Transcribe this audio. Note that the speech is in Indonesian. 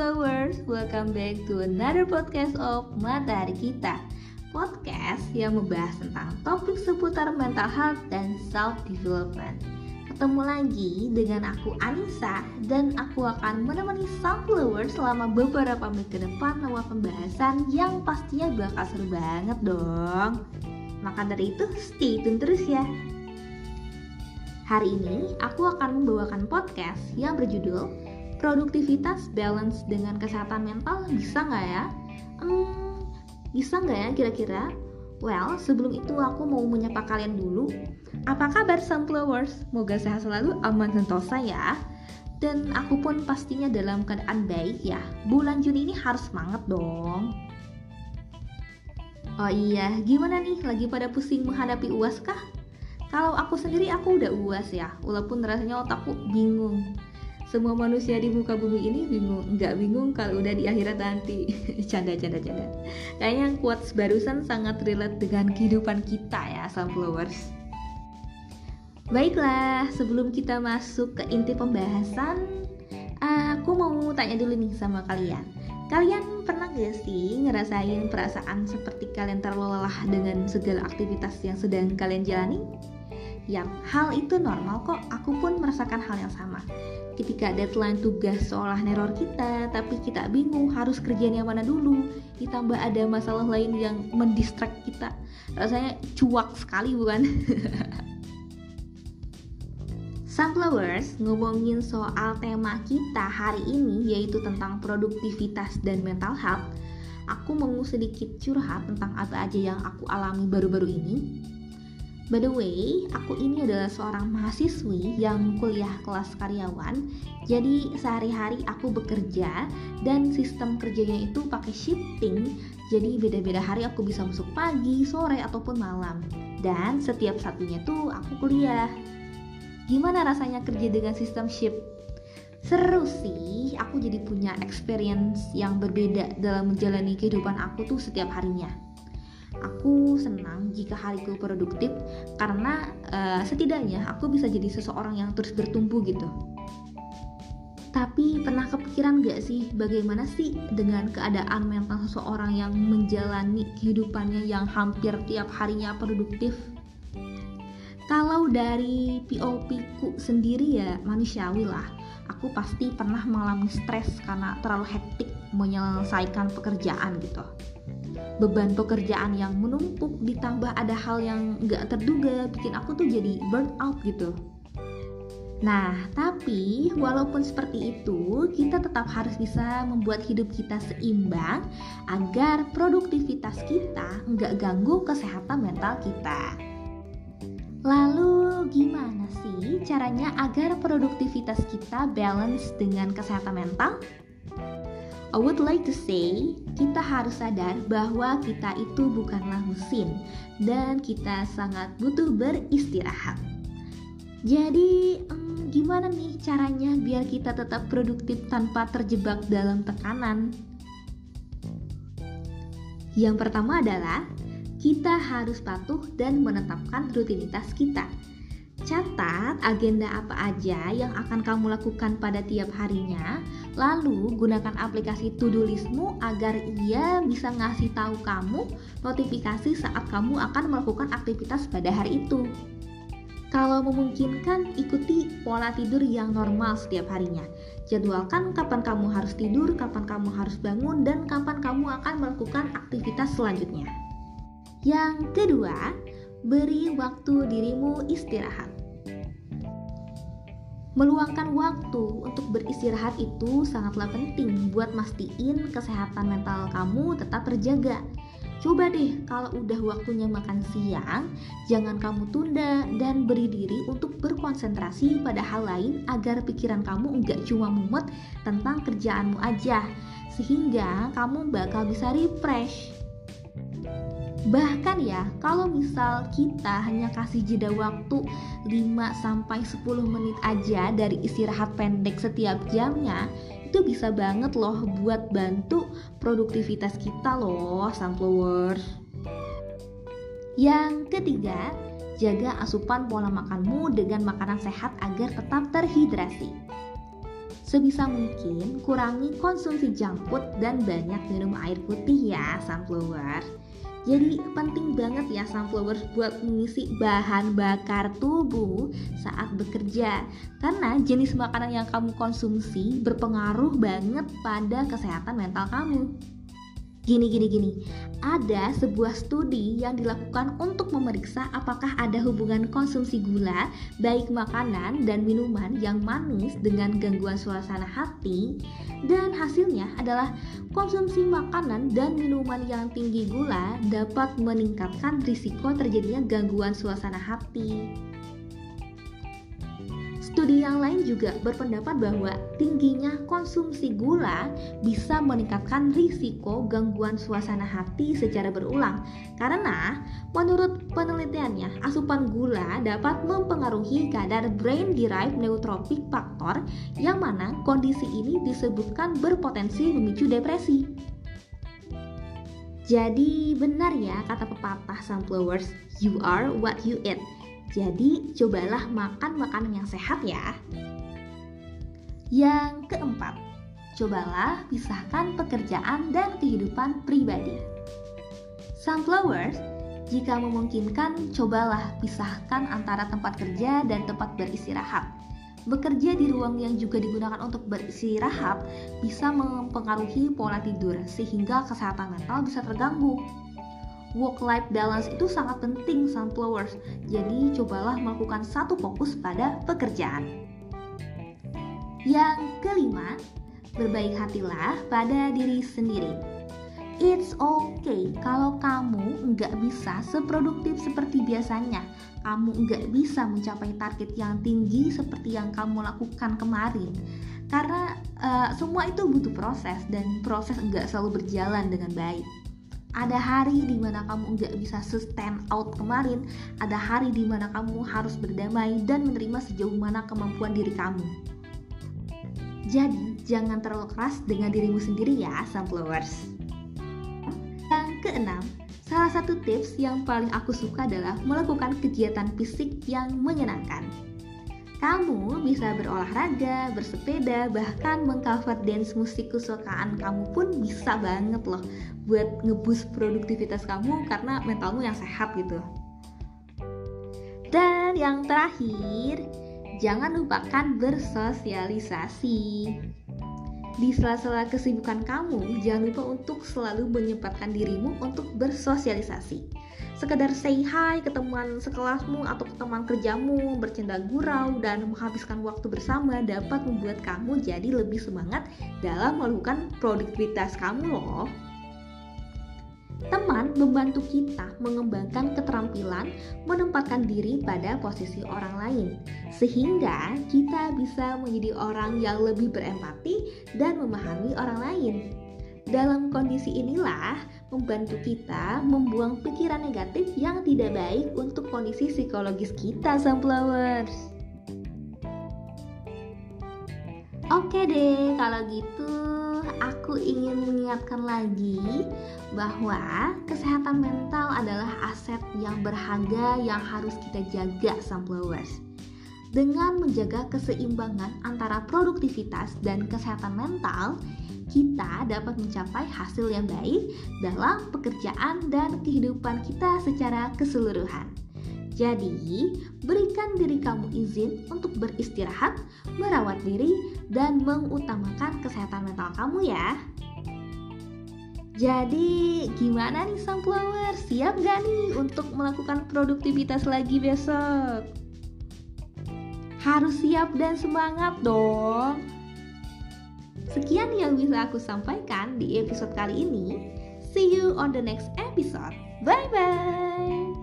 Sunflowers, welcome back to another podcast of Matahari Kita. Podcast yang membahas tentang topik seputar mental health dan self-development. Ketemu lagi dengan aku Anissa dan aku akan menemani Sunflowers selama beberapa menit ke depan lewat pembahasan yang pastinya bakal seru banget dong. Maka dari itu stay tune terus ya. Hari ini aku akan membawakan podcast yang berjudul Produktivitas balance dengan kesehatan mental bisa nggak ya? Hmm, bisa nggak ya kira-kira? Well, sebelum itu aku mau menyapa kalian dulu. Apa kabar Sunflowers? Semoga sehat selalu, aman sentosa ya. Dan aku pun pastinya dalam keadaan baik ya. Bulan Juni ini harus semangat dong. Oh iya, gimana nih? Lagi pada pusing menghadapi UAS kah? Kalau aku sendiri aku udah uas ya, walaupun rasanya otakku bingung. Semua manusia di muka bumi ini bingung, nggak bingung kalau udah di akhirat nanti. canda, canda, canda. Kayaknya quotes barusan sangat relate dengan kehidupan kita ya, sunflowers. Baiklah, sebelum kita masuk ke inti pembahasan, aku mau tanya dulu nih sama kalian. Kalian pernah gak sih ngerasain perasaan seperti kalian terlalu lelah dengan segala aktivitas yang sedang kalian jalani? Yap, hal itu normal kok. Aku pun merasakan hal yang sama. Ketika deadline tugas seolah neror kita, tapi kita bingung harus kerjaan yang mana dulu. Ditambah ada masalah lain yang mendistract kita. Rasanya cuak sekali bukan? Sunflowers ngomongin soal tema kita hari ini yaitu tentang produktivitas dan mental health. Aku mau sedikit curhat tentang apa aja yang aku alami baru-baru ini By the way, aku ini adalah seorang mahasiswi yang kuliah kelas karyawan. Jadi sehari-hari aku bekerja dan sistem kerjanya itu pakai shifting. Jadi beda-beda hari aku bisa masuk pagi, sore ataupun malam. Dan setiap satunya tuh aku kuliah. Gimana rasanya kerja dengan sistem shift? Seru sih, aku jadi punya experience yang berbeda dalam menjalani kehidupan aku tuh setiap harinya. Aku senang jika hariku produktif karena uh, setidaknya aku bisa jadi seseorang yang terus bertumbuh gitu. Tapi pernah kepikiran gak sih bagaimana sih dengan keadaan mental seseorang yang menjalani kehidupannya yang hampir tiap harinya produktif? Kalau dari POP ku sendiri ya manusiawi lah. Aku pasti pernah mengalami stres karena terlalu hektik menyelesaikan pekerjaan gitu beban pekerjaan yang menumpuk ditambah ada hal yang gak terduga bikin aku tuh jadi burn out gitu Nah, tapi walaupun seperti itu, kita tetap harus bisa membuat hidup kita seimbang agar produktivitas kita nggak ganggu kesehatan mental kita. Lalu gimana sih caranya agar produktivitas kita balance dengan kesehatan mental? I would like to say, kita harus sadar bahwa kita itu bukanlah mesin dan kita sangat butuh beristirahat. Jadi, hmm, gimana nih caranya biar kita tetap produktif tanpa terjebak dalam tekanan? Yang pertama adalah kita harus patuh dan menetapkan rutinitas kita. Catat agenda apa aja yang akan kamu lakukan pada tiap harinya, lalu gunakan aplikasi to-do listmu agar ia bisa ngasih tahu kamu notifikasi saat kamu akan melakukan aktivitas pada hari itu. Kalau memungkinkan, ikuti pola tidur yang normal setiap harinya. Jadwalkan kapan kamu harus tidur, kapan kamu harus bangun, dan kapan kamu akan melakukan aktivitas selanjutnya. Yang kedua, beri waktu dirimu istirahat. Meluangkan waktu untuk beristirahat itu sangatlah penting buat mastiin kesehatan mental kamu tetap terjaga. Coba deh kalau udah waktunya makan siang, jangan kamu tunda dan beri diri untuk berkonsentrasi pada hal lain agar pikiran kamu nggak cuma mumet tentang kerjaanmu aja, sehingga kamu bakal bisa refresh Bahkan ya, kalau misal kita hanya kasih jeda waktu 5 sampai 10 menit aja dari istirahat pendek setiap jamnya, itu bisa banget loh buat bantu produktivitas kita loh, sunflowers. Yang ketiga, jaga asupan pola makanmu dengan makanan sehat agar tetap terhidrasi. Sebisa mungkin kurangi konsumsi junk food dan banyak minum air putih ya sunflower. Jadi penting banget ya sunflower buat mengisi bahan bakar tubuh saat bekerja. Karena jenis makanan yang kamu konsumsi berpengaruh banget pada kesehatan mental kamu Gini gini gini, ada sebuah studi yang dilakukan untuk memeriksa apakah ada hubungan konsumsi gula, baik makanan dan minuman yang manis dengan gangguan suasana hati dan hasilnya adalah konsumsi makanan dan minuman yang tinggi gula dapat meningkatkan risiko terjadinya gangguan suasana hati. Studi yang lain juga berpendapat bahwa tingginya konsumsi gula bisa meningkatkan risiko gangguan suasana hati secara berulang karena menurut penelitiannya asupan gula dapat mempengaruhi kadar brain derived neurotropic factor yang mana kondisi ini disebutkan berpotensi memicu depresi. Jadi benar ya kata pepatah sunflowers, you are what you eat. Jadi, cobalah makan makanan yang sehat ya. Yang keempat, cobalah pisahkan pekerjaan dan kehidupan pribadi. Sunflowers, jika memungkinkan, cobalah pisahkan antara tempat kerja dan tempat beristirahat. Bekerja di ruang yang juga digunakan untuk beristirahat bisa mempengaruhi pola tidur, sehingga kesehatan mental bisa terganggu work life balance itu sangat penting sunflowers. Jadi cobalah melakukan satu fokus pada pekerjaan. Yang kelima, berbaik hatilah pada diri sendiri. It's okay kalau kamu nggak bisa seproduktif seperti biasanya. Kamu nggak bisa mencapai target yang tinggi seperti yang kamu lakukan kemarin. Karena uh, semua itu butuh proses dan proses nggak selalu berjalan dengan baik ada hari di mana kamu nggak bisa sustain out kemarin, ada hari di mana kamu harus berdamai dan menerima sejauh mana kemampuan diri kamu. Jadi, jangan terlalu keras dengan dirimu sendiri ya, sunflowers. Yang keenam, salah satu tips yang paling aku suka adalah melakukan kegiatan fisik yang menyenangkan. Kamu bisa berolahraga, bersepeda, bahkan mengcover dance musik kesukaan kamu pun bisa banget loh buat ngebus produktivitas kamu karena mentalmu yang sehat gitu. Dan yang terakhir, jangan lupakan bersosialisasi. Di sela-sela kesibukan kamu, jangan lupa untuk selalu menyempatkan dirimu untuk bersosialisasi sekedar say hi ke teman sekelasmu atau ke teman kerjamu, bercanda gurau dan menghabiskan waktu bersama dapat membuat kamu jadi lebih semangat dalam melakukan produktivitas kamu loh. Teman membantu kita mengembangkan keterampilan menempatkan diri pada posisi orang lain, sehingga kita bisa menjadi orang yang lebih berempati dan memahami orang lain. Dalam kondisi inilah membantu kita membuang pikiran negatif yang tidak baik untuk kondisi psikologis kita, sunflowers. Oke deh, kalau gitu aku ingin mengingatkan lagi bahwa kesehatan mental adalah aset yang berharga yang harus kita jaga, sunflowers. Dengan menjaga keseimbangan antara produktivitas dan kesehatan mental, kita dapat mencapai hasil yang baik dalam pekerjaan dan kehidupan kita secara keseluruhan. Jadi, berikan diri kamu izin untuk beristirahat, merawat diri, dan mengutamakan kesehatan mental kamu ya. Jadi, gimana nih sunflower? Siap gak nih untuk melakukan produktivitas lagi besok? Harus siap dan semangat dong. Sekian yang bisa aku sampaikan di episode kali ini. See you on the next episode. Bye bye.